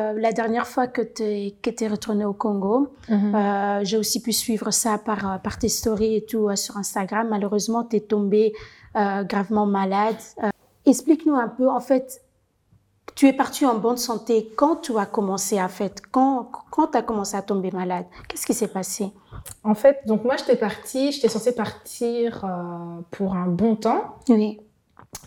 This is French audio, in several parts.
Euh, la dernière fois que tu es, retourné au Congo, Mhm. euh, j'ai aussi pu suivre ça par, euh, par tes stories et tout euh, sur Instagram. Malheureusement, tu es tombé euh, gravement malade. Explique-nous un peu, en fait, tu es parti en bonne santé. Quand tu as commencé, en fait, quand, quand tu as commencé à tomber malade, qu'est-ce qui s'est passé? En fait, donc moi, j'étais partie, j'étais censée partir pour un bon temps. Oui.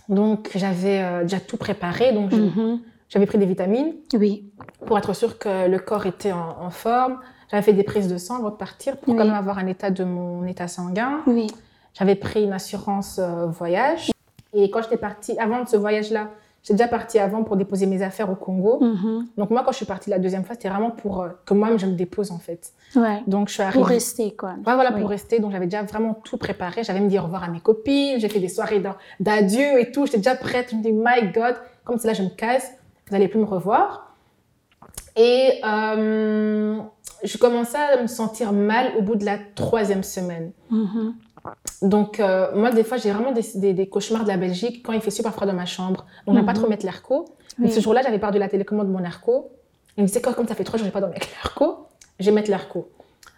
Donc, j'avais déjà tout préparé. Donc, je- Mhm. J'avais pris des vitamines Oui. pour être sûre que le corps était en, en forme. J'avais fait des prises de sang avant de partir pour Oui. quand même avoir un état de mon état sanguin. Oui. J'avais pris une assurance euh, voyage. Et quand j'étais partie, avant de ce voyage-là, j'étais déjà partie avant pour déposer mes affaires au Congo. Mhm. Donc, moi, quand je suis partie la deuxième fois, c'était vraiment pour euh, que moi-même, je me dépose, en fait. Ouais. Donc, je suis arrivée. Pour rester, quoi. Ouais, voilà, pour rester. Donc, j'avais déjà vraiment tout préparé. J'avais me dit au revoir à mes copines. J'ai fait des soirées d'a- d'adieu et tout. J'étais déjà prête. Je me dis, my God, comme c'est là, je me casse. Vous n'allez plus me revoir. Et euh, je commençais à me sentir mal au bout de la troisième semaine. Mhm. Donc, euh, moi, des fois, j'ai vraiment des, des- des cauchemars de la Belgique quand il fait super froid dans ma chambre. Donc, j'aime pas Mhm. trop mettre l'airco. Mais Oui. ce jour-là, j'avais perdu la télécommande de mon airco. Il me disait, quoi, comme ça fait trois jours que j'ai pas dormi avec l'airco, je vais mettre l'airco.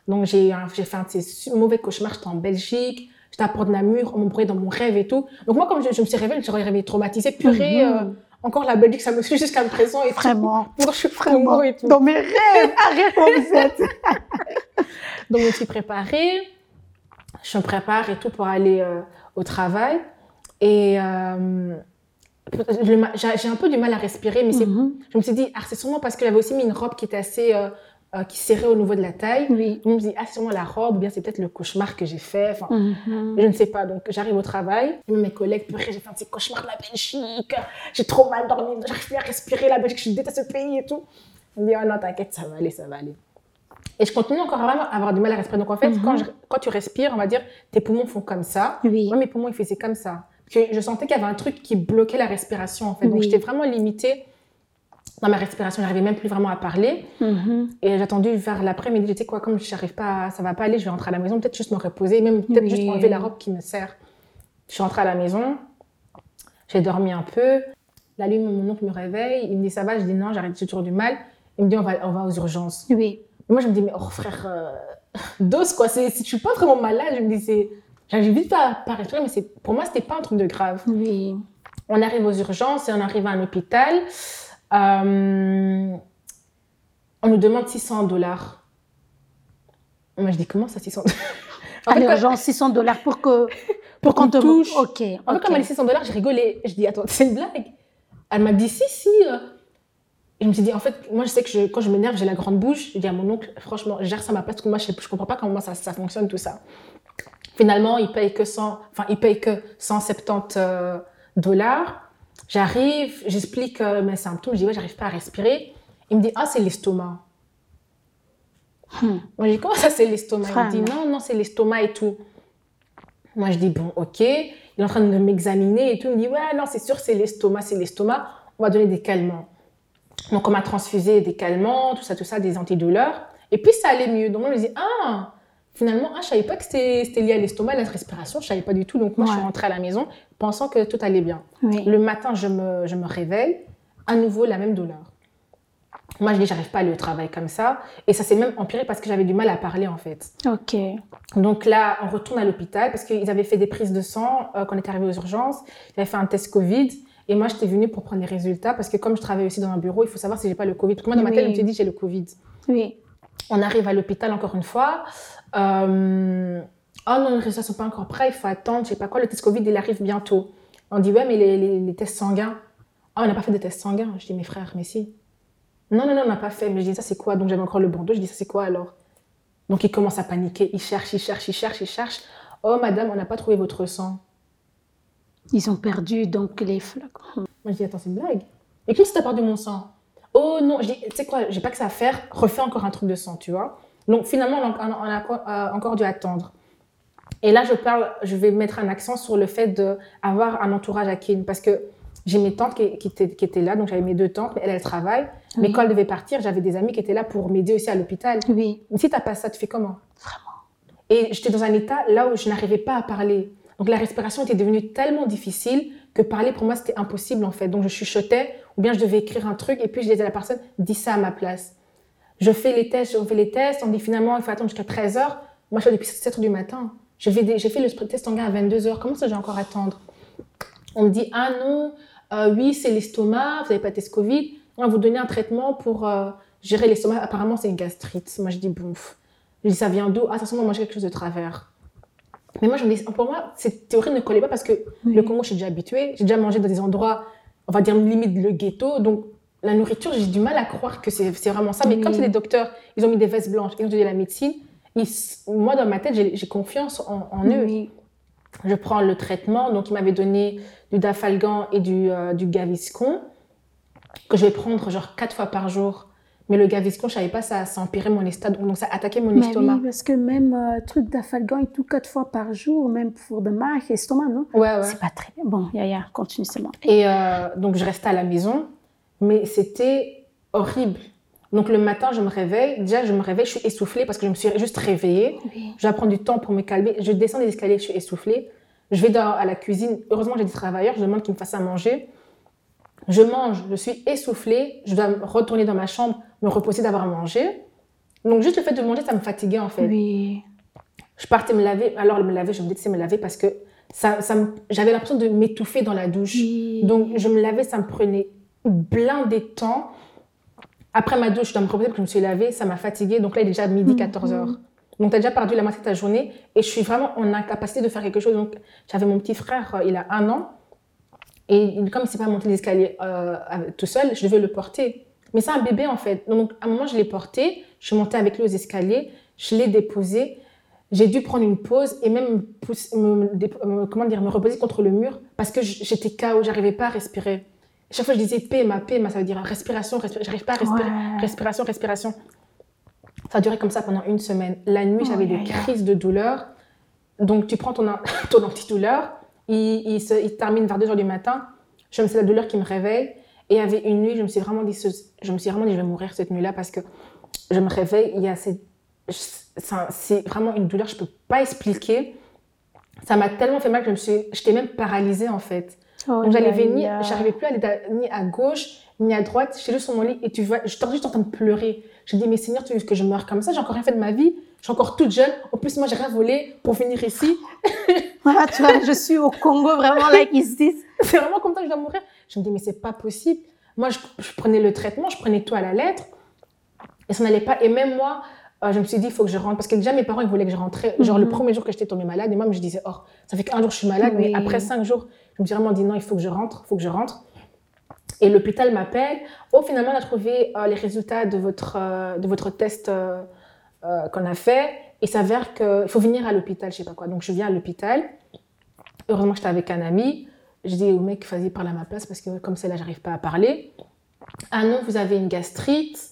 Donc, j'ai fait un de ces mauvais cauchemars. J'étais en Belgique, j'étais à Port-de-Namur, on me brûlait dans mon rêve et tout. Donc, moi, comme je, je me suis réveillée, je me suis réveillée traumatisée. Purée, Mhm. euh, encore la Belgique, ça me suit jusqu'à présent. Et tout. Vraiment. Pourtant, je suis Vraiment. et tout. Dans mes rêves, arrête vous êtes. Donc, je me suis préparée. Je me prépare et tout pour aller euh, au travail. Et euh, j'ai un peu du mal à respirer, mais Mhm. Je me suis dit, ah, c'est sûrement parce que j'avais aussi mis une robe qui était assez. euh, euh, qui serrait au niveau de la taille. Oui. Je me dit, ah, sûrement la robe, bien c'est peut-être le cauchemar que j'ai fait. Enfin, Mhm. je ne sais pas. Donc, j'arrive au travail. Mes collègues, purée, j'ai fait un petit cauchemar de la Belgique. J'ai trop mal dormi. J'arrive plus à respirer la Belgique. Je déteste ce pays et tout. On me dit, oh non, t'inquiète, ça va aller, ça va aller. Et je continue encore à avoir du mal à respirer. Donc, en fait, Mhm. quand, je- quand tu respires, on va dire, tes poumons font comme ça. Oui. Moi, mes poumons, ils faisaient comme ça. Parce que je sentais qu'il y avait un truc qui bloquait la respiration, en fait. Donc, Oui. j'étais vraiment limitée dans ma respiration. J'arrivais même plus vraiment à parler. Mhm. Et j'ai attendu vers l'après-midi. J'étais quoi, comme je n'arrive pas, ça va pas aller, je vais rentrer à la maison, peut-être juste me reposer, même peut-être Oui. juste enlever la robe qui me sert. Je suis rentrée à la maison. J'ai dormi un peu. La nuit, mon oncle me réveille. Il me dit, ça va? Je dis, non, j'arrête, j'ai toujours du mal. Il me dit, on va, on va aux urgences. Oui. Et moi, je me dis, mais oh frère, euh, dose quoi. C'est, si je suis pas vraiment malade, je me dis, c'est. J'arrive vite pas à respirer, mais c'est, pour moi, c'était pas un truc de grave. Oui. On arrive aux urgences et on arrive à un hôpital. Euh, on nous demande 600 dollars. Moi, je dis, comment ça, 600 dollars? En fait, quand- l'urgence, 600 dollars pour que. Pour qu'on te touche. Ok. En fait, quand elle m'a dit 600 dollars, j'ai rigolé. Je dis, attends, c'est une blague. Elle m'a dit, si, si. euh. Et je me suis dit, en fait, moi, je sais que je- quand je m'énerve, j'ai la grande bouche. Je dis à mon oncle, franchement, gère ça à ma place, parce que moi, je, je comprends pas comment ça, ça fonctionne, tout ça. Finalement, il paye que 100, enfin, il paye que 170 euh, dollars. J'arrive, j'explique euh, mes symptômes. Je dis, ouais, j'arrive pas à respirer. Il me dit, ah, c'est l'estomac. Hmm. Moi, je dis, comment ça, c'est l'estomac? Il me dit, non, non, c'est l'estomac et tout. Moi, je dis, bon, ok. Il est en train de m'examiner et tout. Il me dit, ouais, non, c'est sûr, c'est l'estomac, c'est l'estomac. On va donner des calmants. Donc, on m'a transfusé des calmants, tout ça, tout ça, des antidouleurs. Et puis, ça allait mieux. Donc, moi, je me dis, ah, finalement, ah, je savais pas que c'était lié à l'estomac, la respiration. Je savais pas du tout. Donc, moi, je suis rentrée à la maison pensant que tout allait bien. Oui. Le matin, je me, je me réveille, à nouveau la même douleur. Moi, je dis, j'arrive pas à aller au travail comme ça. Et ça s'est même empiré parce que j'avais du mal à parler, en fait. Ok. Donc là, on retourne à l'hôpital parce qu'ils avaient fait des prises de sang euh, quand on est arrivé aux urgences. Ils avaient fait un test Covid. Et moi, j'étais venue pour prendre les résultats parce que comme je travaille aussi dans un bureau, il faut savoir si j'ai pas le Covid. Parce que moi, dans ma tête, Oui. je me suis dit, j'ai le Covid. Oui. On arrive à l'hôpital encore une fois. Euh, Oh non, les résultats sont pas encore prêts, il faut attendre, je sais pas quoi. Le test Covid, il arrive bientôt. On dit, ouais, mais les, les- les tests sanguins. Ah, on n'a pas fait de tests sanguins. Je dis, mes frères, mais si. Non, non, non, on n'a pas fait. Mais je dis, ça c'est quoi? Donc j'avais encore le bandeau. Je dis, ça c'est quoi alors? Donc il commence à paniquer. Il cherche, il cherche, il cherche, il cherche. Oh, madame, on n'a pas trouvé votre sang. Ils ont perdu donc les flacons. Moi, je dis, attends, c'est une blague. Et qui t'a perdu mon sang? Oh non, je dis, tu sais quoi, j'ai pas que ça à faire, refais encore un truc de sang, tu vois. Donc finalement, on a, on a encore- euh, encore dû attendre. Et là, je parle, je vais mettre un accent sur le fait d'avoir un entourage à Kin, parce que j'ai mes tantes qui, qui étaient, qui étaient là, donc j'avais mes deux tantes, mais elles, elles travaillent. Mais Oui. quand elles devaient partir, j'avais des amis qui étaient là pour m'aider aussi à l'hôpital. Oui. Mais si t'as pas ça, tu fais comment? Et j'étais dans un état là où je n'arrivais pas à parler. Donc la respiration était devenue tellement difficile que parler pour moi c'était impossible en fait. Donc je chuchotais ou bien je devais écrire un truc et puis je disais à la personne, dis ça à ma place. Je fais les tests, je fais les tests, on dit finalement il faut attendre jusqu'à 13h. Moi je fais depuis 7h du matin. J'ai fait, j'ai fait le test en gars à 22h, comment ça je vais encore attendre? On me dit, ah non, euh, oui c'est l'estomac, vous n'avez pas de test Covid, on va vous donner un traitement pour euh, gérer l'estomac. Apparemment c'est une gastrite. Moi je dis, bouf. Je dis, ça vient d'où? Ah, ça semble manger quelque chose de travers. Mais moi, dis, pour moi, cette théorie ne collait pas parce que le Congo, je suis déjà habituée. J'ai déjà mangé dans des endroits, on va dire limite le ghetto. Donc, la nourriture, j'ai du mal à croire que c'est vraiment ça. Mais comme c'est des docteurs, ils ont mis des vestes blanches, ils ont dit la médecine. moi, dans ma tête, j'ai confiance en, eux. Je prends le traitement. Donc, ils m'avaient donné du dafalgan et du, euh, du gaviscon que je vais prendre genre quatre fois par jour mais le gaviscon, je savais pas, ça, ça empirait mon estomac, donc ça attaquait mon mais estomac. Oui, parce que même euh, truc d'afalgan et tout, quatre fois par jour, même pour de marque, estomac, non? Ouais, ouais. C'est pas très bien. Bon, Yaya, continue seulement. Et euh, donc, je restais à la maison, mais c'était horrible. Donc, le matin, je me réveille. Déjà, je me réveille, je suis essoufflée parce que je me suis juste réveillée. Oui. Je dois prendre du temps pour me calmer. Je descends les escaliers, je suis essoufflée. Je vais dans, à la cuisine. Heureusement, j'ai des travailleurs. Je demande qu'ils me fassent à manger. Je mange, je suis essoufflée, je dois retourner dans ma chambre, me reposer d'avoir mangé. Donc juste le fait de manger, ça me fatiguait en fait. Oui. Je partais me laver, alors me laver, je me disais me laver parce que ça, ça j'avais l'impression de m'étouffer dans la douche. Oui. Donc je me lavais, ça me prenait blindé de temps. Après ma douche, je dois me reposer parce que je me suis lavée, ça m'a fatiguée. Donc là, il est déjà midi, 14 heures. Donc, tu as déjà perdu la moitié de ta journée et je suis vraiment en incapacité de faire quelque chose. Donc, j'avais mon petit frère, euh, il a un an. Et comme il ne s'est pas monté l'escalier euh, tout seul, je devais le porter. Mais c'est un bébé en fait. Donc à un moment, je l'ai porté, je suis montée avec lui aux escaliers, je l'ai déposé. J'ai dû prendre une pause et même me, me, comment dire, me reposer contre le mur parce que j'étais KO, j'arrivais pas à respirer. Chaque fois, je disais PMA, PMA, ça veut dire respiration, respiration. J'arrive pas à respirer. Ouais. Respiration, respiration. Ça a duré comme ça pendant une semaine. La nuit, j'avais Oh, des crises de douleur. Donc, tu prends ton, ton antidouleur, il, il, se, il termine vers 2 heures du matin. Je me c'est la douleur qui me réveille. Et il y avait une nuit, je me suis vraiment dit, ce- je me suis vraiment dit, je vais mourir cette nuit-là parce que je me réveille, il y a c'est vraiment une douleur, je peux pas expliquer. Ça m'a tellement fait mal que je me suis, j'étais même paralysée en fait. Oh, Donc j'arrivais ni, j'arrivais plus à aller ni à gauche ni à droite. J'étais juste sur mon lit et tu vois, j'étais juste en train de pleurer. Je me dis mais Seigneur, tu veux que je meure comme ça? J'ai encore rien fait de ma vie. Je suis encore toute jeune. En plus moi j'ai rien volé pour venir ici. Ah, tu vois, je suis au Congo, vraiment, like, this? c'est vraiment comme ça que je dois mourir. Je me dis mais c'est pas possible. Moi je, je prenais le traitement, je prenais tout à la lettre et ça n'allait pas. Et même moi. euh, je me suis dit, il faut que je rentre. Parce que déjà, mes parents, ils voulaient que je rentre. Genre, le Mhm. premier jour que j'étais tombée malade, et moi, je disais, oh, ça fait qu'un jour que je suis malade, Oui. mais après cinq jours, je me suis vraiment dit, non, il faut que je rentre, il faut que je rentre. Et l'hôpital m'appelle. Oh, finalement, on a trouvé euh, les résultats de votre, euh, de votre test euh, qu'on a fait. Il s'avère qu'il faut venir à l'hôpital, je sais pas quoi. Donc, je viens à l'hôpital. Heureusement j'étais avec un ami. Je dis au mec, vas-y, parle à ma place parce que comme c'est là, j'arrive pas à parler. Ah non, vous avez une gastrite.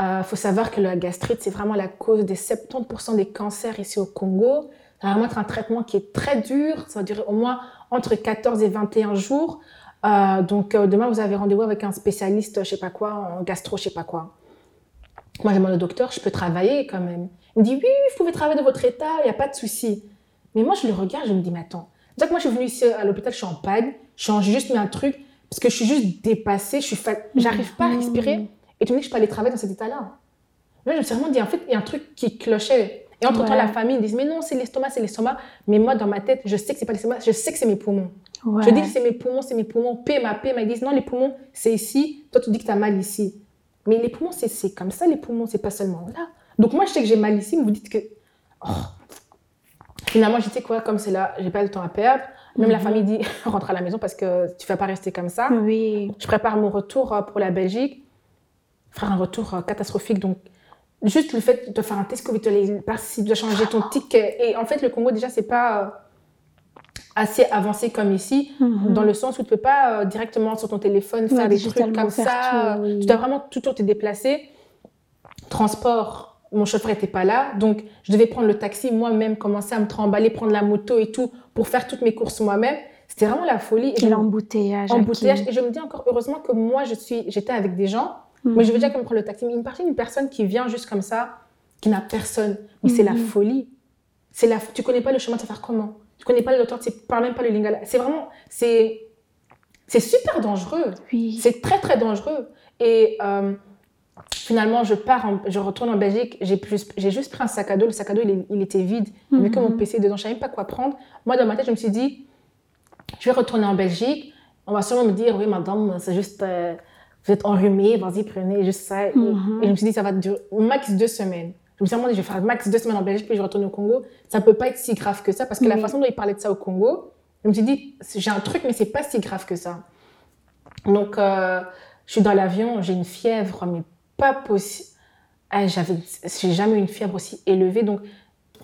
Il faut savoir que la gastrite, c'est vraiment la cause des 70% des cancers ici au Congo. Ça va vraiment être un traitement qui est très dur. Ça va durer au moins entre 14 et 21 jours. Euh, donc, euh, demain, vous avez rendez-vous avec un spécialiste, je sais pas quoi, en gastro, je sais pas quoi. Moi, je demande au docteur, je peux travailler quand même. Il me dit, oui, vous pouvez travailler dans votre état, il n'y a pas de souci. Mais moi, je le regarde, je me dis, mais attends. Déjà que moi, je suis venue ici à l'hôpital, je suis en panne, je suis juste mis un truc, parce que je suis juste dépassée, je suis j'arrive pas à respirer. Et tu me dis que je peux aller travailler dans cet état-là. Là, je me suis vraiment dit, en fait, il y a un truc qui clochait. Et entre-temps, Ouais. la famille, ils disent, mais non, c'est l'estomac, c'est l'estomac. Mais moi, dans ma tête, je sais que c'est pas l'estomac, je sais que c'est mes poumons. Ouais. Je dis que c'est mes poumons, c'est mes poumons. P, ma P, ils disent, non, les poumons, c'est ici. Toi, tu dis que tu as mal ici. Mais les poumons, c'est- comme ça, les poumons, c'est pas seulement là. Donc, moi, je sais que j'ai mal ici, mais vous dites que. Oh. Finalement, je dis, quoi, comme c'est là, j'ai pas le temps à perdre. Même la Mhm. famille dit, rentre à la maison parce que tu vas pas rester comme ça. Oui. Je prépare mon retour euh, pour la Belgique. Faire un retour euh, catastrophique. Donc, juste le fait de faire un test Covid, si tu dois changer ton ticket. Et en fait, le Congo, déjà, c'est pas euh, assez avancé comme ici, Mhm. dans le sens où tu peux pas euh, directement sur ton téléphone faire Ouais, des trucs comme faire ça. tout, oui. Tu dois vraiment toujours te déplacer. Transport, mon chauffeur était pas là, donc je devais prendre le taxi moi-même, commencer à me trimballer, prendre la moto et tout pour faire toutes mes courses moi-même. C'était vraiment la folie. Et l'embouteillage. embouteillage. Et je me dis encore, heureusement que moi, je suis, j'étais avec des gens, Mhm. mais je veux déjà comme prendre le taxi. Mais une personne, une personne qui vient juste comme ça, qui n'a personne, mais c'est la Mhm. folie. C'est la, tu connais pas le chemin, tu vas faire comment Tu connais pas le docteur, tu parles même pas le lingala. C'est vraiment, c'est, C'est super dangereux. Oui. C'est très, très dangereux. Et euh, finalement, je pars, en- je retourne en Belgique. J'ai plus- j'ai juste pris un sac à dos. Le sac à dos, il, était vide. Il n'y avait que mon Mhm. PC dedans. Je ne savais même pas quoi prendre. Moi, dans ma tête, je me suis dit, je vais retourner en Belgique. On va sûrement me dire, oui, madame, c'est juste, euh, vous êtes enrhumée, vas-y, prenez juste ça. Et- Mhm. Et je me suis dit, ça va durer max deux semaines. Je me suis vraiment dit, je vais faire max deux semaines en Belgique, puis je retourne au Congo. Ça ne peut pas être si grave que ça, parce que la façon dont il parlait de ça au Congo, je me suis dit, j'ai un truc, mais c'est pas si grave que ça. Donc, euh, je suis dans l'avion, j'ai une fièvre, mais pas possible. Ah, j'avais, j'ai jamais eu une fièvre aussi élevée. Donc,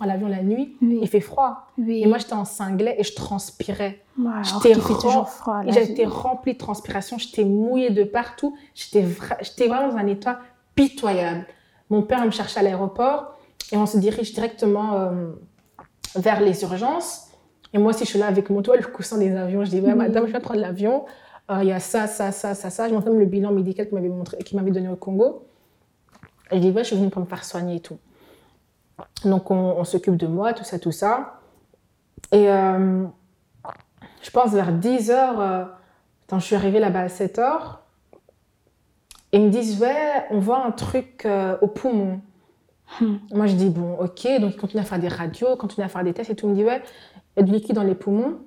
prends l'avion la nuit, Oui. il fait froid. Oui. Et moi, j'étais en singlet et je transpirais. J'étais toujours froid. J'étais remplie de transpiration, j'étais mouillée de partout. J'étais, vra- j'étais vraiment dans un état pitoyable. Mon père me cherchait à l'aéroport et on se dirige directement euh, vers les urgences. Et moi aussi, je suis là avec mon toit, le coussin des avions. Je dis, ouais, Oui. madame, je de prendre l'avion. Euh, Il y a ça, ça, ça, ça, ça. Je montre même le bilan médical qu'il m'avait, m'avait donné au Congo. Et je dis, ouais, je suis venue pour me faire soigner et tout. Donc, on, on s'occupe de moi, tout ça, tout ça. Et euh, je pense vers 10 heures, euh, je suis arrivée là-bas à 7 heures. Et ils me disent, ouais, on voit un truc euh, au poumon. Hmm. Moi, je dis, bon, ok. Donc, ils continuent à faire des radios, continuent à faire des tests et tout. Il me dit, ouais, il y a du liquide dans les poumons.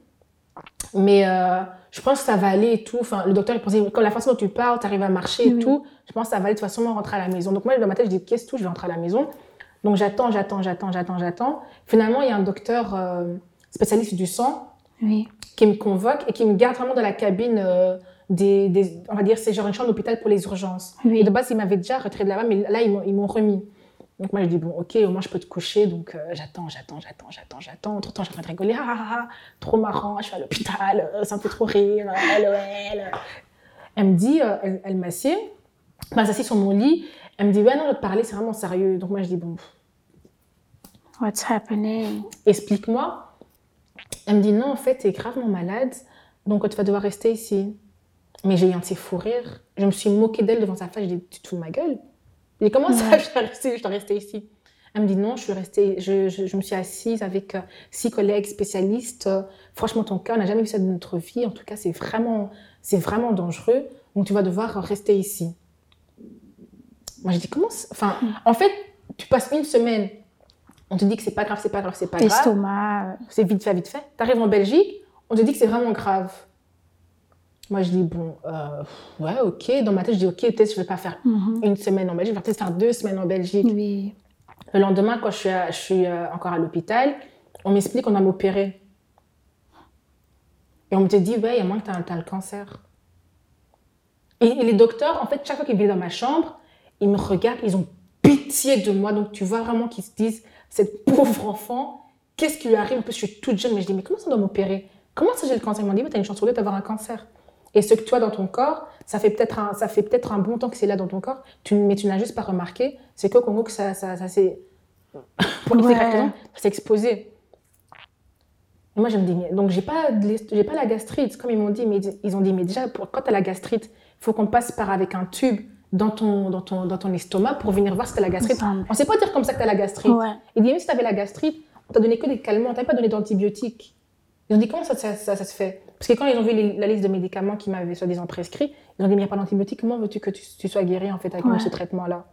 Mais euh, je pense que ça va aller et tout. Enfin, le docteur, il pensait, comme la façon dont tu parles, tu arrives à marcher et tout, je pense que ça va aller de toute façon, on rentrer à la maison. Donc, moi, dans ma tête, je dis, qu'est-ce que tout, je vais rentrer à la maison. Donc, j'attends, j'attends, j'attends, j'attends, j'attends. Finalement, il y a un docteur euh, spécialiste du sang Oui. qui me convoque et qui me garde vraiment dans la cabine euh, des, des- on va dire, c'est genre une chambre d'hôpital pour les urgences. Oui. Et de base, ils m'avaient déjà retiré de là-bas, mais là, ils m'ont- remis. Donc moi, je dis, bon, ok, au moins, je peux te coucher. Donc euh, j'attends, j'attends, j'attends, j'attends, j'attends. Entre-temps, je suis en train de rigoler. Ah, ah, ah, trop marrant, je suis à l'hôpital, euh, ça me fait trop rire. euh, LOL. Elle me dit, euh, elle, elle m'assied, elle s'assied sur mon lit. Elle me dit, ouais, non, te parler, c'est vraiment sérieux. Donc moi, je dis, bon, What's happening? explique-moi. Elle me dit non, en fait, tu es gravement malade, donc tu vas devoir rester ici. Mais j'ai eu un de ces fous rires. Je me suis moquée d'elle devant sa face. Je dis, tu te fous de ma gueule? Je dis, comment ça, je dois rester, je dois rester ici Elle me dit non, je suis restée, je, je, je me suis assise avec euh, six collègues spécialistes. Franchement, ton cas, on n'a jamais vu ça de notre vie. En tout cas, c'est vraiment, c'est vraiment dangereux. Donc, tu vas devoir rester ici. Moi, je dis, comment ça- Enfin, en fait, tu passes une semaine. On te dit que c'est pas grave, c'est pas grave, c'est pas grave L'estomac. euh, c'est vite fait, vite fait. T'arrives en Belgique, on te dit que c'est vraiment grave. Moi, je dis, bon, euh, ouais, ok. Dans ma tête, je dis, ok, peut-être je vais pas faire mhm. une semaine en Belgique, je vais peut-être faire deux semaines en Belgique. Oui. Le lendemain, quand je suis, à- je suis euh, encore à l'hôpital, on m'explique qu'on va m'opérer. Et on me dit, ouais, il y a moins que tu as, le cancer. Et, et les docteurs, en fait, chaque fois qu'ils viennent dans ma chambre, ils me regardent, ils ont pitié de moi. Donc, tu vois vraiment qu'ils se disent, cette pauvre enfant, qu'est-ce qui lui arrive? En plus, je suis toute jeune, mais je dis, mais comment ça doit m'opérer? Comment ça j'ai le cancer? Ils m'ont dit, tu as une chance sur deux d'avoir un cancer. Et ce que tu as dans ton corps, ça fait peut-être un, ça fait peut-être un bon temps que c'est là dans ton corps, tu, mais tu n'as juste pas remarqué. C'est qu'au Congo que ça, ça, ça s'est, pour Ouais. raison, ça s'est exposé. Et moi, je me dis, mais- donc j'ai pas, j'ai pas la gastrite, comme ils m'ont dit, mais ils- ont dit, mais déjà, pour, quand tu as la gastrite, il faut qu'on passe par avec un tube dans ton, dans ton, dans ton estomac pour venir voir si tu as la gastrite. On sait pas dire comme ça que tu as la gastrite. Ouais. Il dit, même si tu avais la gastrite, on t'a donné que des calmants, on t'a pas donné d'antibiotiques. Ils ont dit, comment ça, ça, ça- ça se fait? Parce que quand ils ont vu les- la liste de médicaments qui m'avaient soi-disant prescrits, ils ont dit, mais il n'y a pas d'antibiotiques, comment veux-tu que tu, tu sois guéri en fait avec Ouais. ce traitement-là?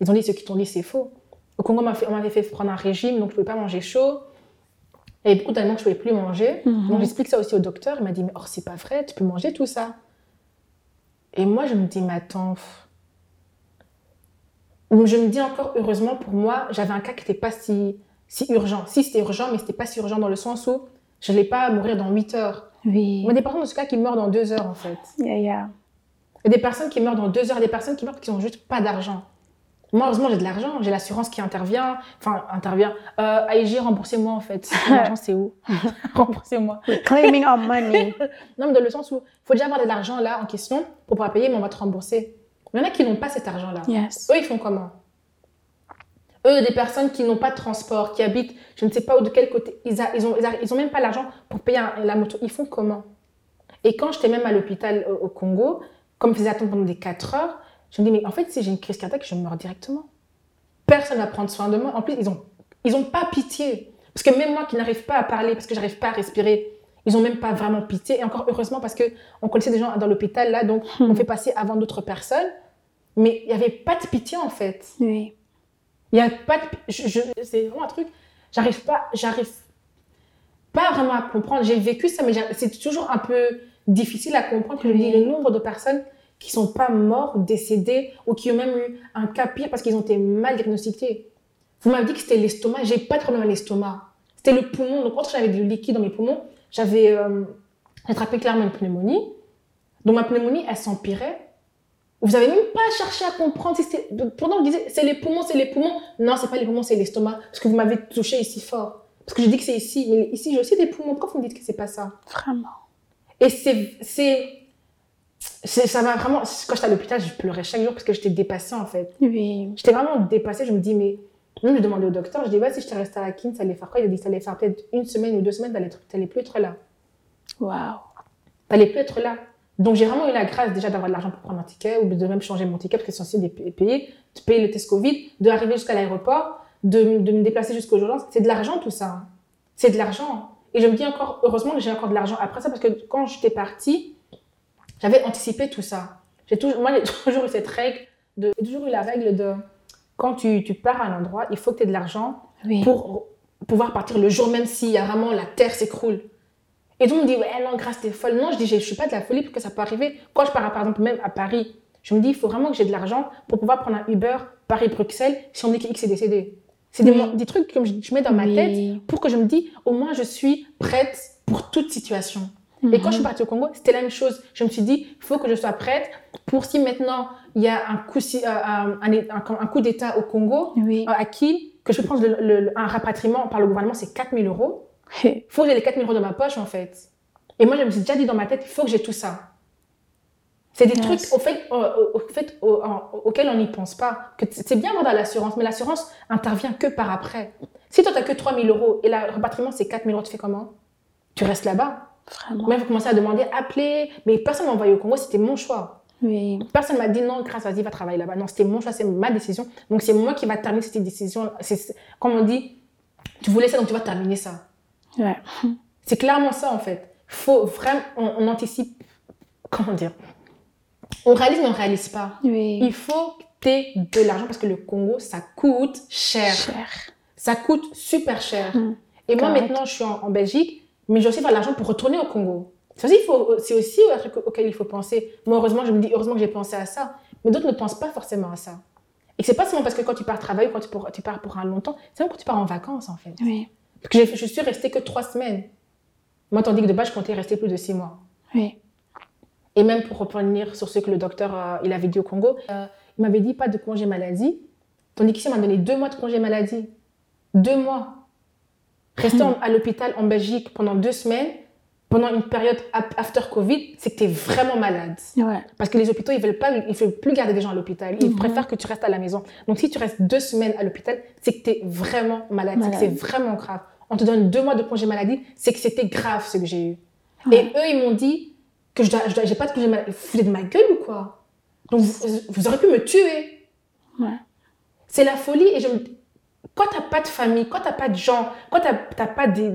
Ils ont dit, ceux qui t'ont dit, c'est faux. Au Congo, on m'avait fait prendre un régime, donc je ne pouvais pas manger chaud. Avait beaucoup d'aliments que je ne pouvais plus manger. Mhm. Donc j'explique ça aussi au docteur. Il m'a dit, mais or, c'est pas vrai, tu peux manger tout ça. Et moi, je me dis, mais attends. Je me dis encore, heureusement pour moi, j'avais un cas qui n'était pas si, si urgent. Si c'était urgent, mais c'était pas si urgent dans le sens où je n'allais pas mourir dans 8 heures. Oui. Il y a des personnes dans ce cas qui meurent dans 2 heures, en fait. Yeah, yeah. Il y a des personnes qui meurent dans 2 heures, des personnes qui meurent qu'ils n'ont juste pas d'argent. Moi, heureusement, j'ai de l'argent, j'ai l'assurance qui intervient. Enfin, intervient. Euh, AIG, remboursez-moi, en fait. L'argent, c'est où? Remboursez-moi. Claiming our money. Non, mais dans le sens où il faut déjà avoir de l'argent là en question pour pouvoir payer, mais on va te rembourser. Il y en a qui n'ont pas cet argent-là. Yes. Eux, ils font comment? Eux, des personnes qui n'ont pas de transport, qui habitent, je ne sais pas où, de quel côté, ils n'ont ils ont, ils a- ils ont même pas l'argent pour payer un- la moto. Ils font comment? Et quand j'étais même à l'hôpital au, au Congo, comme ils faisaient attendre pendant des 4 heures, je me dis, mais en fait, si j'ai une crise cardiaque, je meurs directement. Personne ne va prendre soin de moi. En plus, ils n'ont ils ont pas pitié. Parce que même moi qui n'arrive pas à parler, parce que j'arrive pas à respirer, Ils ont même pas vraiment pitié. Et encore heureusement parce que on connaissait des gens dans l'hôpital là, donc Hmm. on fait passer avant d'autres personnes. Mais il y avait pas de pitié en fait. Oui. Il y a pas de, je, je- c'est vraiment un truc. J'arrive pas, j'arrive pas vraiment à comprendre. J'ai vécu ça, mais c'est toujours un peu difficile à comprendre. Que je dis le nombre de personnes qui sont pas mortes, décédées, ou qui ont même eu un cas pire parce qu'ils ont été mal diagnostiqués. Vous m'avez dit que c'était l'estomac. J'ai pas de problème à l'estomac. C'était le poumon. Donc, quand j'avais du liquide dans mes poumons, j'avais euh, attrapé clairement une pneumonie. Donc, ma pneumonie, elle s'empirait. Vous avez même pas cherché à comprendre si c'était. Pendant vous disiez, c'est les poumons, c'est les poumons. Non, c'est pas les poumons, c'est l'estomac. Parce que vous m'avez touché ici fort. Parce que je dis que c'est ici. Mais ici, j'ai aussi des poumons. Pourquoi vous me dites que c'est pas ça? Vraiment. Et c'est. c'est c'est- ça m'a vraiment. Quand j'étais à l'hôpital, je pleurais chaque jour parce que j'étais dépassée en fait. Oui. J'étais vraiment dépassée. Je me dis, mais. Même je demandais au docteur, je dis, ouais, si je t'ai resté à la Kin, ça allait faire quoi? Il a dit, ça allait faire peut-être une semaine ou deux semaines, t'allais plus être là. Waouh. T'allais plus être là. Donc j'ai vraiment eu la grâce déjà d'avoir de l'argent pour prendre un ticket ou de même changer mon ticket parce que c'est censé de payer, de payer le test Covid, d'arriver jusqu'à l'aéroport, de, de me déplacer jusqu'aux urgences. C'est de l'argent tout ça. C'est de l'argent. Et je me dis encore, heureusement que j'ai encore de l'argent après ça parce que quand j'étais partie, j'avais anticipé tout ça. J'ai toujours, moi, j'ai toujours eu cette règle, de, j'ai toujours eu la règle de quand tu, tu pars à un endroit, il faut que tu aies de l'argent Oui. pour pouvoir partir le jour même y a vraiment la terre s'écroule. Et tout le monde me dit, ouais, non, grâce, t'es folle. Non, je dis, je suis pas de la folie parce que ça peut arriver. Quand je pars, par exemple, même à Paris, je me dis, il faut vraiment que j'ai de l'argent pour pouvoir prendre un Uber Paris-Bruxelles si on me dit que X est décédé. C'est des, Oui. des trucs que je, je mets dans ma tête pour que je me dis, au moins, je suis prête pour toute situation. Et Mhm. quand je suis partie au Congo, c'était la même chose. Je me suis dit, il faut que je sois prête pour si maintenant il y a un coup, si- euh, un, un, un- un coup d'État au Congo, Oui. à qui que je prends le- le- un rapatriement par le gouvernement, c'est 4 000 euros. Il faut que j'ai les 4 000 euros dans ma poche, en fait. Et moi, je me suis déjà dit dans ma tête, il faut que j'ai tout ça. C'est des Yes. trucs au fait, au, au- au fait au- en- auxquels on n'y pense pas. C'est bien d'avoir de l'assurance, mais l'assurance intervient que par après. Si toi, tu n'as que 3 000 euros et le rapatriement, c'est 4 000 euros, tu fais comment? Tu restes là-bas. Vraiment. Même, vous commencez à demander, appeler. Mais personne m'a envoyé au Congo, c'était mon choix. Oui. Personne m'a dit non, grâce, vas-y, va travailler là-bas. Non, c'était mon choix, c'est ma décision. Donc, c'est moi qui va terminer cette décision. C'est, comme on dit, tu voulais ça, donc tu vas terminer ça. Ouais. C'est clairement ça, en fait. Faut vraiment, on, on anticipe, comment dire On réalise, mais on réalise pas. Oui. Il faut que tu aies de l'argent parce que le Congo, ça coûte cher. Cher. Ça coûte super cher. Mm. Et moi, maintenant, je suis en, en Belgique, mais j'ai aussi faire de l'argent pour retourner au Congo. C'est aussi, c'est un truc auquel il faut penser. Moi, heureusement, je me dis, heureusement que j'ai pensé à ça. Mais d'autres ne pensent pas forcément à ça. Et c'est pas seulement parce que quand tu pars travailler, quand tu, pour- tu pars pour un long temps, c'est même quand tu pars en vacances, en fait. Oui. Parce que je suis restée que trois semaines. Moi, tandis que de base, je comptais rester plus de six mois. Oui. Et même pour revenir sur ce que le docteur euh, il avait dit au Congo, euh, il m'avait dit pas de congé maladie, tandis qu'ici, il m'a donné deux mois de congé maladie. Deux mois. Rester à l'hôpital en Belgique pendant deux semaines, pendant une période after Covid, c'est que tu es vraiment malade. Ouais. Parce que les hôpitaux, ils veulent pas, ils veulent plus garder des gens à l'hôpital. Ils Mhm. préfèrent que tu restes à la maison. Donc, si tu restes deux semaines à l'hôpital, c'est que tu es vraiment malade. C'est que c'est vraiment grave. On te donne deux mois de congé maladie, c'est que c'était grave ce que j'ai eu. Ouais. Et eux, ils m'ont dit que je dois, je dois- j'ai pas de congé maladie. Vous foutez de ma gueule ou quoi? Donc, vous, vous aurez pu me tuer. Ouais. C'est la folie. Et je me... quand t'as pas de famille, quand t'as pas de gens, quand t'as t'as pas des...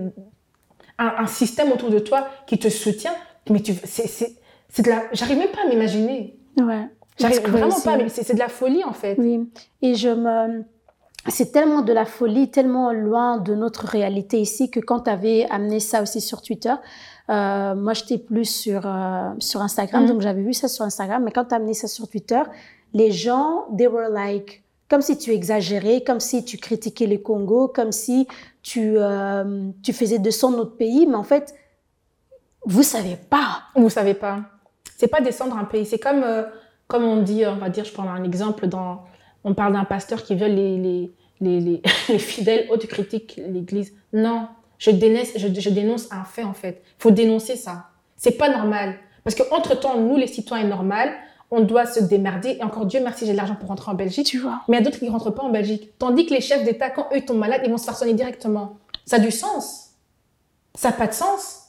un, un système autour de toi qui te soutient, mais tu, c'est, c'est, c'est de la... J'arrive même pas à m'imaginer. Ouais. J'arrive vraiment pas, mais c'est, c'est de la folie en fait. Oui, et je me... C'est tellement de la folie, tellement loin de notre réalité ici que quand tu avais amené ça aussi sur Twitter, euh, moi j'étais plus sur, euh, sur Instagram, Mhm. donc j'avais vu ça sur Instagram, mais quand tu as amené ça sur Twitter, les gens, they were like, comme si tu exagérais, comme si tu critiquais le Congo, comme si tu, euh, tu faisais de son notre pays, mais en fait, vous savez pas. Vous savez pas. C'est pas descendre un pays. C'est comme, euh, comme on dit, on va dire, je prends un exemple, dans, on parle d'un pasteur qui viole les, les, les, les, les fidèles, oh, tu critiques l'église. Non, je dénonce, je, dénonce un fait en fait. Il faut dénoncer ça. C'est pas normal. Parce qu'entre-temps, nous, les citoyens normaux, on doit se démerder. Et encore Dieu merci, j'ai de l'argent pour rentrer en Belgique. Tu vois. Mais il y a d'autres qui ne rentrent pas en Belgique. Tandis que les chefs d'État, quand eux tombent malades, ils vont se faire soigner directement. Ça a du sens. Ça n'a pas de sens.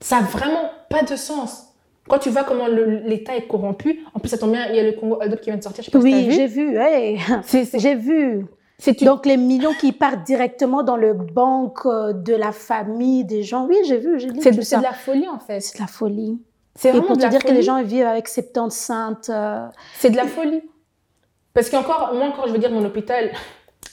Ça n'a vraiment pas de sens. Quand tu vois comment l'État est corrompu, en plus ça tombe bien, il y a le Congo Up qui vient de sortir, je sais pas si Oui, vu. j'ai vu, hey. C'est- c'est- j'ai vu. Tu- Donc les millions qui partent directement dans le banque euh, de la famille des gens. Oui, j'ai vu, j'ai lu c'est de la folie en fait. C'est de la folie. C'est Et vraiment pour de te la dire que les gens vivent avec 70 euh, C'est de la folie. Parce qu'encore, moi encore, je veux dire, mon hôpital,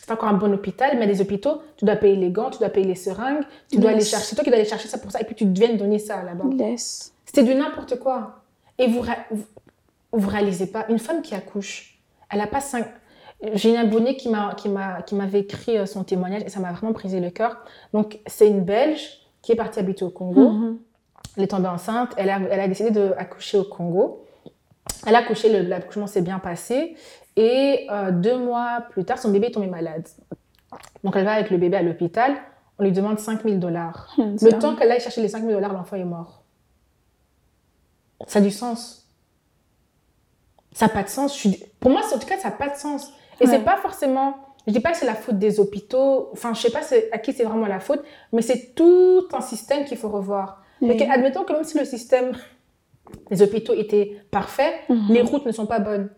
c'est encore un bon hôpital, mais des hôpitaux, tu dois payer les gants, tu dois payer les seringues, tu dois Yes. aller chercher, c'est toi qui dois aller chercher ça pour ça, et puis tu viens donner ça là-bas. laisse. C'était du n'importe quoi. Et vous, vous, vous réalisez pas, une femme qui accouche, elle a pas cinq. J'ai une abonnée qui m'a qui m'a qui m'avait écrit euh, son témoignage et ça m'a vraiment brisé le cœur. Donc c'est une Belge qui est partie habiter au Congo. Mhm. Elle est tombée enceinte. Elle a, elle a décidé d'accoucher au Congo. Elle a accouché, l'accouchement s'est bien passé. Et euh, deux mois plus tard, son bébé est tombé malade. Donc elle va avec le bébé à l'hôpital. On lui demande 5000 dollars. Le temps qu'elle aille chercher les 5000 dollars, l'enfant est mort. Ça a du sens. Ça n'a pas de sens. Je suis- Pour moi, en tout cas, ça n'a pas de sens. Et Ouais. c'est pas forcément. Je dis pas que c'est la faute des hôpitaux. Enfin, je sais pas à qui c'est vraiment la faute, mais c'est tout un système qu'il faut revoir. Ok, admettons que même si le système des hôpitaux était parfait, Mhm. les routes ne sont pas bonnes.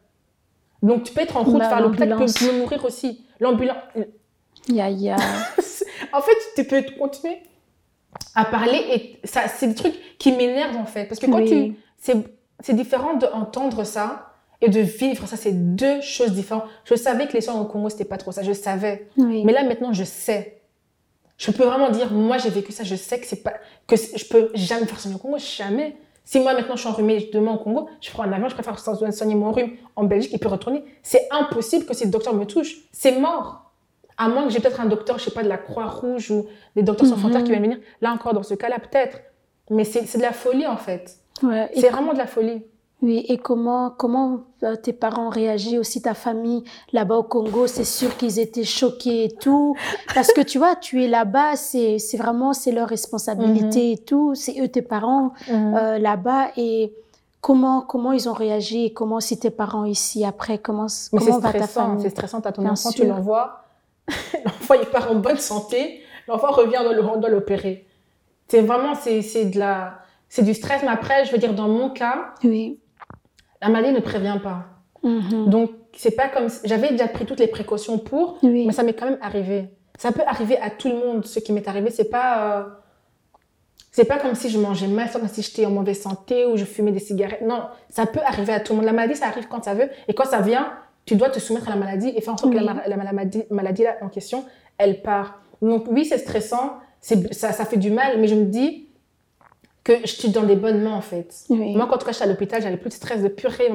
Donc, tu peux être en route Bah, vers l'hôpital, tu peux, mourir aussi. L'ambulance. Ya, ya. En fait, tu peux continuer à parler et ça, c'est des trucs qui m'énervent en fait. Parce que quand Oui. tu. C'est, c'est différent d'entendre ça et de vivre ça. C'est deux choses différentes. Je savais que les soins au Congo, c'était pas trop ça. Je savais. Oui. Mais là, maintenant, je sais. Je peux vraiment dire, moi, j'ai vécu ça. Je sais que c'est pas. que je peux jamais faire soigner au Congo. Jamais. Si moi, maintenant, je suis enrhumée demain au Congo, je prends un avion, je préfère so- soigner mon rhume en Belgique et puis retourner. C'est impossible que ces docteurs me touchent. C'est mort. À moins que j'ai peut-être un docteur, je sais pas, de la Croix-Rouge ou des docteurs sans Mhm. frontières qui viennent venir. Là encore, dans ce cas-là, peut-être. Mais c'est de la folie, en fait. Ouais. C'est vraiment de la folie. Oui, et comment, comment euh, tes parents ont réagi, aussi ta famille là-bas au Congo, c'est sûr qu'ils étaient choqués et tout. Parce que tu vois, tu es là-bas, c'est c'est vraiment, c'est leur responsabilité et tout. C'est eux tes parents euh, là-bas. Et comment, comment ils ont réagi et comment si tes parents ici après, comment, Mais c'est comment va ta stressant, famille? c'est stressant. T'as ton Bien enfant, tu sûr. l'envoies. l'enfant, il part en bonne santé. L'enfant revient, doit le- on doit l'opérer. C'est vraiment, c'est c'est de la... C'est du stress, mais après, je veux dire, dans mon cas, Oui. La maladie ne prévient pas. Mhm. Donc, c'est pas comme... J'avais déjà pris toutes les précautions pour, Oui. mais ça m'est quand même arrivé. Ça peut arriver à tout le monde. Ce qui m'est arrivé, c'est pas... euh, C'est pas comme si je mangeais mal, c'est comme si j'étais en mauvaise santé ou je fumais des cigarettes. Non, ça peut arriver à tout le monde. La maladie, ça arrive quand ça veut. Et quand ça vient, tu dois te soumettre à la maladie et faire en sorte que la, ma- la maladie, maladie là, en question, elle part. Donc oui, c'est stressant, c'est, ça, ça fait du mal, mais je me dis que je suis dans des bonnes mains en fait. Oui. Moi, quand en tout cas, j'étais à l'hôpital, j'avais plus de stress de purée.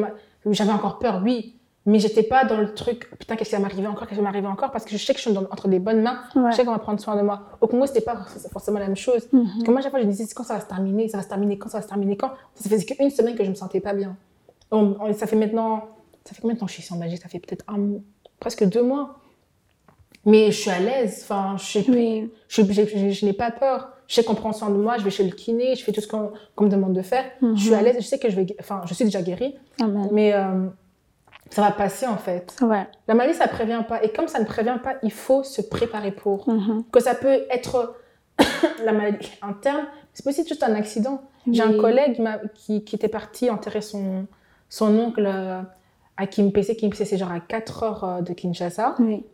J'avais encore peur, oui. Mais j'étais pas dans le truc, putain, qu'est-ce qui va m'arriver encore, qu'est-ce qui va m'arriver encore, parce que je sais que je suis dans- entre des bonnes mains, Ouais. je sais qu'on va prendre soin de moi. Au Congo, c'était pas forcément la même chose. Mhm. Parce que moi, à chaque fois, je me disais, quand ça va se terminer, ça va se terminer quand, ça va se terminer quand? Ça faisait qu'une semaine que je me sentais pas bien. On- on- ça fait maintenant, ça fait combien de temps que je suis en Belgique Ça fait peut-être un presque deux mois. Mais je suis à l'aise, enfin, je, sais- Oui. je, je- je- je n'ai pas peur. Je sais qu'on prend soin de moi, je vais chez le kiné, je fais tout ce qu'on me demande de faire. Mhm. Je suis à l'aise, je sais que je vais, enfin, je suis déjà guérie, Amen. mais euh, ça va passer en fait. Ouais. La maladie, ça prévient pas. Et comme ça ne prévient pas, il faut se préparer pour Mhm. que ça peut être la maladie interne, c'est possible juste un accident. J'ai un collègue qui m'a- qui, qui était parti enterrer son, son oncle euh, à Kimpese. Kimpese, c'est genre à 4 heures euh, de Kinshasa. Oui.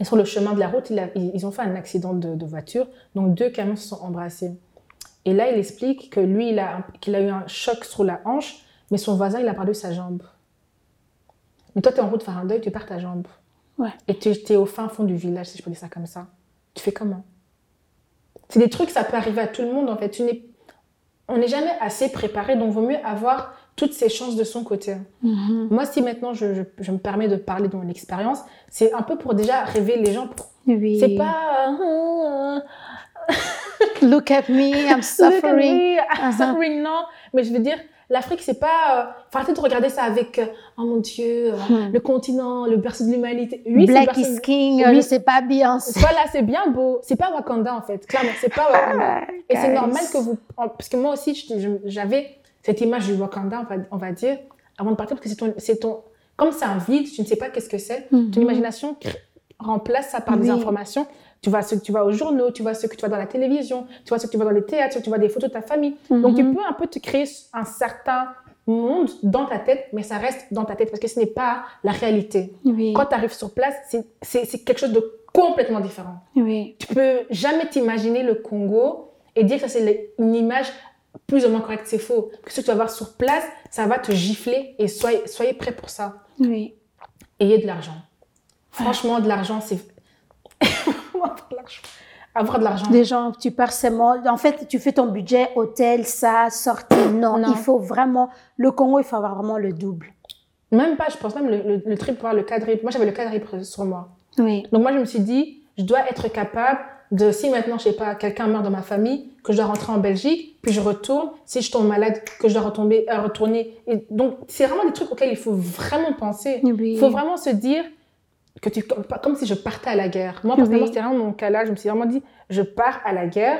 Et sur le chemin de la route, il a- ils ont fait un accident de, de voiture. Donc deux camions se sont embrassés. Et là, il explique que lui, il a, qu'il a eu un choc sur la hanche, mais son voisin, il a perdu sa jambe. Mais toi, tu es en route faire un deuil, tu perds ta jambe. Ouais. Et tu es au fin fond du village, si je peux dire ça comme ça. Tu fais comment? C'est des trucs, ça peut arriver à tout le monde, en fait. Tu n'es- On n'est jamais assez préparé, donc vaut mieux avoir toutes ces chances de son côté. Mhm. Moi, si maintenant je, je- je me permets de parler de mon expérience, c'est un peu pour déjà rêver les gens. pour- Oui. C'est pas. euh, Look at me, I'm suffering. I'm Uh-huh. suffering, non. Mais je veux dire, l'Afrique, c'est pas. euh, Faut arrêter de regarder ça avec. euh, oh mon Dieu, euh, Hmm. le continent, le berceau de l'humanité. Oui, Black is king, Oui. je sais pas bien. Voilà, c'est bien beau. C'est pas Wakanda, en fait. Clairement, c'est pas Wakanda. Et c'est normal que vous. Parce que moi aussi, j'avais cette image du Wakanda, on va, on va dire, avant de partir, parce que c'est ton, c'est ton. Comme c'est un vide, tu ne sais pas qu'est-ce que c'est. Mhm. Ton imagination remplace ça par des informations. Tu vois ce que tu vois aux journaux, tu vois ce que tu vois dans la télévision, tu vois ce que tu vois dans les théâtres, tu vois des photos de ta famille. Donc, tu Mhm. peux un peu te créer un certain monde dans ta tête, mais ça reste dans ta tête parce que ce n'est pas la réalité. Oui. Quand tu arrives sur place, c'est- quelque chose de complètement différent. Oui. Tu peux jamais t'imaginer le Congo et dire que ça c'est une image plus ou moins correcte. C'est faux. Que ce que tu vas voir sur place, ça va te gifler et soyez, soyez prêts pour ça. Oui. Ayez de l'argent. Franchement, de l'argent, c'est... Avoir de l'argent. Des gens, tu pars seulement. En fait, tu fais ton budget, hôtel, ça, sortie. Non, Non. il faut vraiment. Le Congo, il faut avoir vraiment le double. Même pas, je pense même le, le, le trip, voir le quadriple. Moi, j'avais le quadriple sur moi. Oui. Donc moi, je me suis dit, je dois être capable de, si maintenant, je sais pas, quelqu'un meurt dans ma famille, que je dois rentrer en Belgique, puis je retourne, si je tombe malade, que je dois retomber, euh, retourner. Et donc, c'est vraiment des trucs auxquels il faut vraiment penser. Oui. Il faut vraiment se dire que tu, comme, comme si je partais à la guerre. Moi, personnellement, Oui. c'était vraiment mon cas là. Je me suis vraiment dit, je pars à la guerre.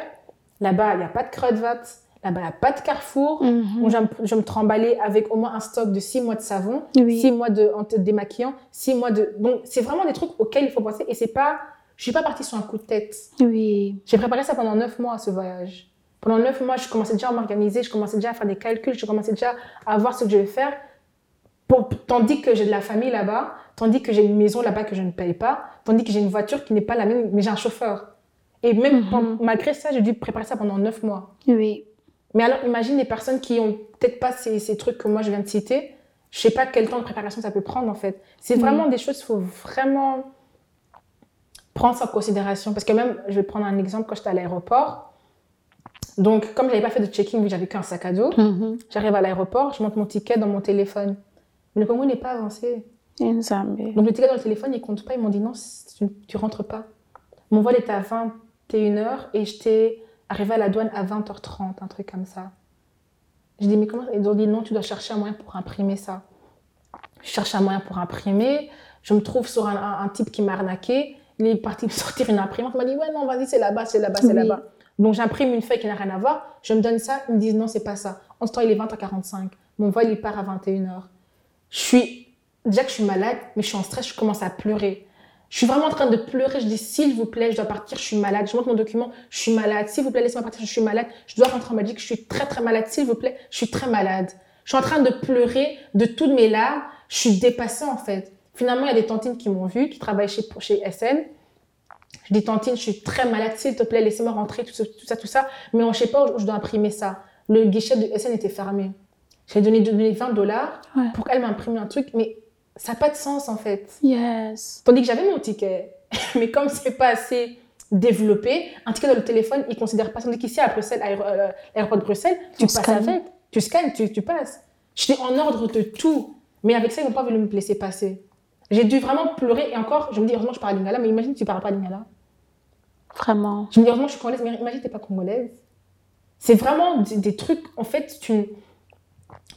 Là-bas, il n'y a pas de Kruidvat. Là-bas, il n'y a pas de Carrefour. Mhm. Donc, je, me- je vais me trimballer avec au moins un stock de six mois de savon, Oui. six mois de démaquillant, six mois de. Donc, c'est vraiment des trucs auxquels il faut penser. Et c'est pas. Je suis pas partie sur un coup de tête. Oui. J'ai préparé ça pendant neuf mois, ce voyage. Pendant neuf mois, je commençais déjà à m'organiser, je commençais déjà à faire des calculs, je commençais déjà à voir ce que je vais faire. Pour- tandis que j'ai de la famille là-bas, tandis que j'ai une maison là-bas que je ne paye pas, tandis que j'ai une voiture qui n'est pas la même, mais j'ai un chauffeur. Et même Mhm. malgré ça, j'ai dû préparer ça pendant neuf mois. Oui. Mais alors, imagine les personnes qui ont peut-être pas ces, ces trucs que moi je viens de citer. Je sais pas quel temps de préparation ça peut prendre en fait. C'est Oui. vraiment des choses qu'il faut vraiment prendre ça en considération. Parce que même, je vais prendre un exemple quand j'étais à l'aéroport. Donc, comme j'avais pas fait de check-in, j'avais qu'un sac à dos, Mhm. j'arrive à l'aéroport, je monte mon ticket dans mon téléphone. Mais le Congo n'est pas avancé. Donc, le ticket dans le téléphone, ils comptent pas. Ils m'ont dit non, tu, tu rentres pas. Mon vol était à 21h et j'étais arrivée à la douane à 20h30, un truc comme ça. Je dis, mais comment Ils ont dit non, tu dois chercher un moyen pour imprimer ça. Je cherche un moyen pour imprimer. Je me trouve sur un, un- un type qui m'a arnaqué. Il est parti me sortir une imprimante. Il m'a dit, ouais, non, vas-y, c'est là-bas, c'est là-bas, c'est Oui. là-bas. Donc, j'imprime une feuille qui n'a rien à voir. Je me donne ça. Ils me disent, non, c'est pas ça. En ce temps, il est 20h45. Mon vol, il part à 21h. Je suis, déjà que je suis malade, mais je suis en stress, je commence à pleurer. Je suis vraiment en train de pleurer. Je dis, s'il vous plaît, je dois partir, je suis malade. Je montre mon document, je suis malade. S'il vous plaît, laissez-moi partir, je suis malade. Je dois rentrer en Belgique, je suis très, très malade. S'il vous plaît, je suis très malade. Je suis en train de pleurer de toutes mes larmes. Je suis dépassée, en fait. Finalement, il y a des tantines qui m'ont vue, qui travaillent chez, chez SN. Je dis, tantine, je suis très malade, s'il te plaît, laissez-moi rentrer, tout ça, tout ça, tout ça. Mais on ne sait pas où je dois imprimer ça. Le guichet de SN était fermé. J'ai donné, donné 20 dollars Ouais. pour qu'elle m'imprime un truc, mais ça n'a pas de sens, en fait. Yes. Tandis que j'avais mon ticket. Mais comme c'est pas assez développé, un ticket dans le téléphone, ils considèrent pas. Tandis qu'ici, à Bruxelles, aéro- euh, l'aéroport de Bruxelles, tu passes avec. Tu scannes, tu, tu passes. J'étais en ordre de tout. Mais avec ça, ils n'ont pas voulu me laisser passer. J'ai dû vraiment pleurer. Et encore, je me dis, heureusement, je parle lingala. Mais imagine, tu parles pas lingala. Vraiment. Je me dis, heureusement, je suis congolaise. Mais imagine, tu n'es pas congolaise. C'est vraiment des, des trucs, en fait, tu, ne-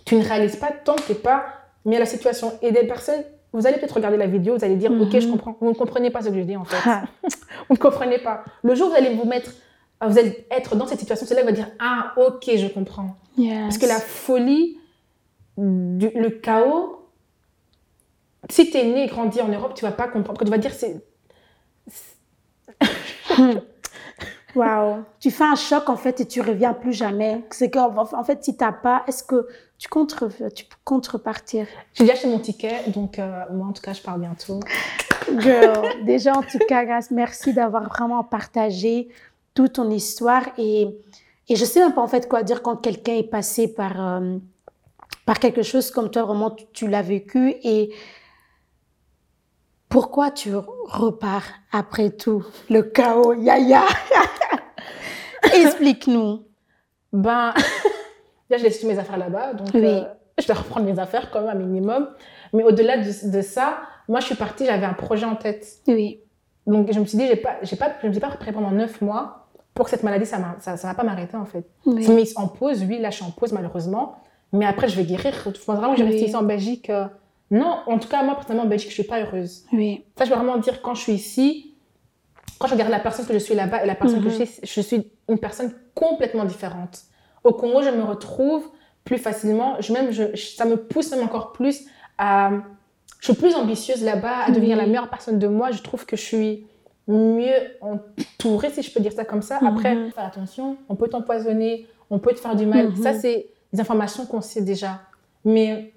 tu ne réalises pas tant que tu n'es pas mis à la situation. Et des personnes, vous allez peut-être regarder la vidéo, vous allez dire, ok, je Mhm. comprends. Vous ne comprenez pas ce que je dis, en fait. Ah. Vous ne comprenez pas. Le jour où vous allez vous mettre, vous allez être dans cette situation, c'est là que vous allez dire, ah, ok, je comprends. Yes. Parce que la folie, du- le chaos, si tu es né et grandi en Europe, tu vas pas comprendre. Quand tu vas dire, c'est. Waouh. Tu fais un choc en fait et tu reviens plus jamais. C'est que en fait si t'as pas, est-ce que tu comptes tu comptes repartir? J'ai déjà acheté mon ticket, donc euh, moi, en tout cas, je pars bientôt. Girl, déjà en tout cas, Grace, merci d'avoir vraiment partagé toute ton histoire et et je sais même pas en fait quoi dire quand quelqu'un est passé par euh, par quelque chose comme toi vraiment tu, tu l'as vécu et pourquoi tu repars après tout le chaos yaya? Explique-nous Ben, déjà, j'ai laissé toutes mes affaires là-bas, donc Oui. euh, je vais reprendre mes affaires quand même un minimum. Mais au-delà de, de ça, moi, je suis partie, j'avais un projet en tête. oui Donc, je me suis dit, j'ai pas, j'ai pas, je me suis pas préparée pendant neuf mois pour que cette maladie, ça ne ça, ça va pas m'arrêter, en fait. oui C'est mis en pause, oui, là, je suis en pause, malheureusement. Mais après, je vais guérir. Je pense vraiment que je vais Oui. rester ici en Belgique. euh, Non, en tout cas, moi, personnellement, en Belgique, je suis pas heureuse. oui Ça, je veux vraiment dire, quand je suis ici, quand je regarde la personne que je suis là-bas et la personne que je Mhm. suis, je suis une personne complètement différente. Au Congo, je me retrouve plus facilement. Je, même, je, ça me pousse même encore plus à... Je suis plus ambitieuse là-bas, à devenir Oui. la meilleure personne de moi. Je trouve que je suis mieux entourée, si je peux dire ça comme ça. Après, Mhm. faire attention, on peut t'empoisonner, on peut te faire du mal. Mhm. Ça, c'est des informations qu'on sait déjà. Mais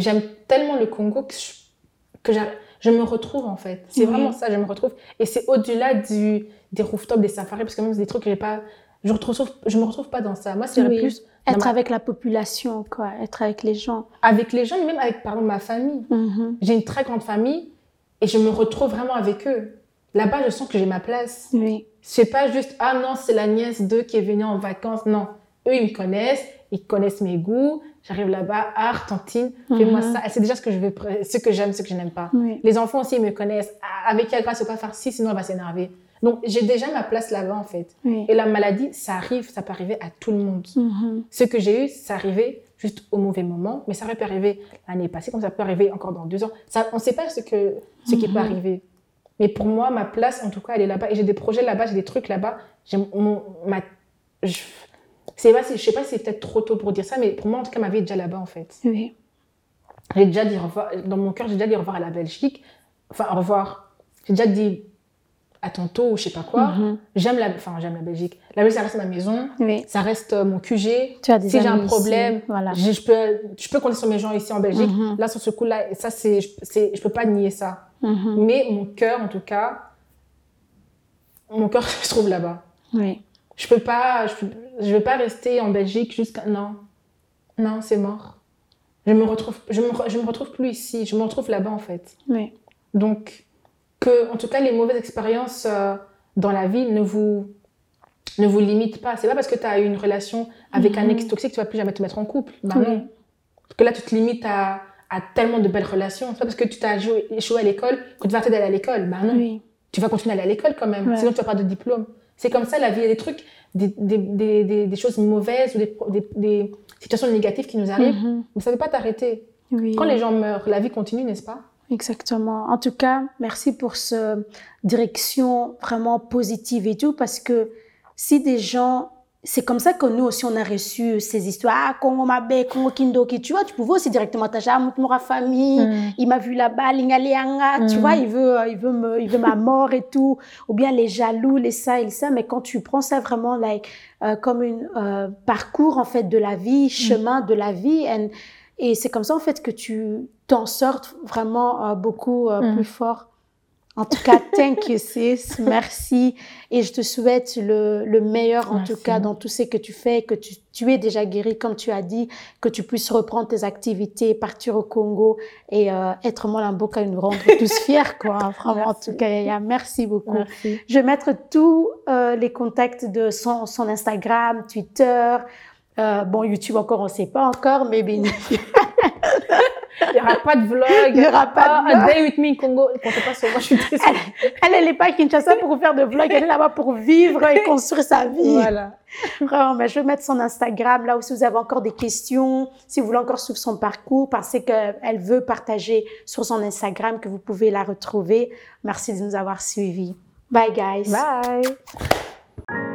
j'aime tellement le Congo que je, que j'a- je me retrouve en fait. C'est Oui. vraiment ça, je me retrouve. Et c'est au-delà du, des rooftops, des safaris, parce que même c'est des trucs que j'ai pas. Je, retrouve, je me retrouve pas dans ça. Moi, c'est Oui. plus Être ma- avec la population, quoi. Être avec les gens. avec les gens, même avec pardon, ma famille. Mhm. J'ai une très grande famille et je me retrouve vraiment avec eux. Là-bas, je sens que j'ai ma place. Oui. C'est pas juste, ah non, c'est la nièce d'eux qui est venue en vacances. Non. Eux, ils me connaissent, ils connaissent mes goûts. J'arrive là-bas, ah, tantine, fais-moi Mhm. ça. Et c'est déjà ce que je veux, ce que j'aime, ce que je n'aime pas. Oui. Les enfants aussi, ils me connaissent. Ah, avec qui grâce, faut pas faire ci, sinon elle va s'énerver. Donc, j'ai déjà ma place là-bas, en fait. Oui. Et la maladie, ça arrive, ça peut arriver à tout le monde. Mhm. Ce que j'ai eu, ça arrivait juste au mauvais moment, mais ça aurait pu arriver l'année passée, comme ça peut arriver encore dans deux ans. Ça, on ne sait pas ce, que, ce qui peut Mhm. arriver. Mais pour moi, ma place, en tout cas, elle est là-bas. Et j'ai des projets là-bas, j'ai des trucs là-bas. J'ai mon, ma, je, c'est pas, je sais pas si c'est peut-être trop tôt pour dire ça, mais pour moi, en tout cas, ma vie est déjà là-bas, en fait. Oui. J'ai déjà dit revoir, dans mon cœur, j'ai déjà dit au revoir à la Belgique. Enfin, au revoir. J'ai déjà dit à tantôt ou je sais pas quoi. Mhm. J'aime la, enfin, j'aime la Belgique. La Belgique, ça reste ma maison. Oui. Ça reste euh, mon QG. Tu as des si j'ai un problème, voilà. je, peux, je peux compter sur mes gens ici en Belgique. Mhm. Là, sur ce coup-là, ça, c'est, je, c'est, je peux pas nier ça. Mhm. Mais mon cœur, en tout cas, mon cœur se trouve là-bas. Oui. Je peux pas, je, peux- je vais pas rester en Belgique jusqu'à, non. Non, c'est mort. Je me retrouve, je me, je me retrouve plus ici. Je me retrouve là-bas, en fait. Oui. Donc, que, en tout cas, les mauvaises expériences euh, dans la vie ne vous, ne vous limitent pas. C'est pas parce que tu as eu une relation avec un Mhm. ex toxique que tu vas plus jamais te mettre en couple. Bah Oui. non. Parce que là, tu te limites à, à tellement de belles relations. C'est pas parce que tu t'as échoué à l'école que tu vas arrêter d'aller à l'école. Bah non. Oui. Tu vas continuer à aller à l'école quand même. Ouais. Sinon, tu vas pas de diplôme. C'est comme ça, la vie. Il y a des trucs, des, des, des, choses mauvaises ou des, situations négatives qui nous arrivent. Mhm. Mais ça ne veut pas t'arrêter. Oui. Quand les gens meurent, la vie continue, n'est-ce pas? Exactement. En tout cas, merci pour ce direction vraiment positive et tout, parce que si des gens, c'est comme ça que nous aussi on a reçu ces histoires, ah, Congo Mabe, Congo Kindoki, tu vois, tu pouvais aussi directement t'acheter ah, Moutmoura famille, Mm. il m'a vu là-bas, Lingalianga, tu Mm. vois, il veut, euh, il veut me, il veut ma mort et tout, ou bien les jaloux, les ça et les ça, mais quand tu prends ça vraiment like, euh, comme une euh, parcours en fait de la vie, chemin de la vie, and- et c'est comme ça en fait que tu t'en sortes vraiment euh, beaucoup euh, Mm. plus fort. En tout cas, thank you sis, merci et je te souhaite le, le meilleur en Merci. tout cas dans tout ce que tu fais, que tu, tu es déjà guéri comme tu as dit, que tu puisses reprendre tes activités, partir au Congo et euh, être Molamboka et nous rendre tous fiers quoi. Vraiment en tout cas, Yaya, merci beaucoup. Merci. Je vais mettre tous euh, les contacts de son, son Instagram, Twitter, euh, bon, YouTube encore, on ne sait pas encore, mais bien, Il n'y aura pas de vlog. Il y aura pas de Ah, vlog. Day with me in Congo. Comptez pas sur moi, je suis désolée. elle n'est pas à Kinshasa pour faire de vlog, elle est là-bas pour vivre et construire sa vie. Voilà. Vraiment, mais je vais mettre son Instagram là où si vous avez encore des questions, si vous voulez encore suivre son parcours, parce qu'elle veut partager sur son Instagram que vous pouvez la retrouver. Merci de nous avoir suivis. Bye guys. Bye.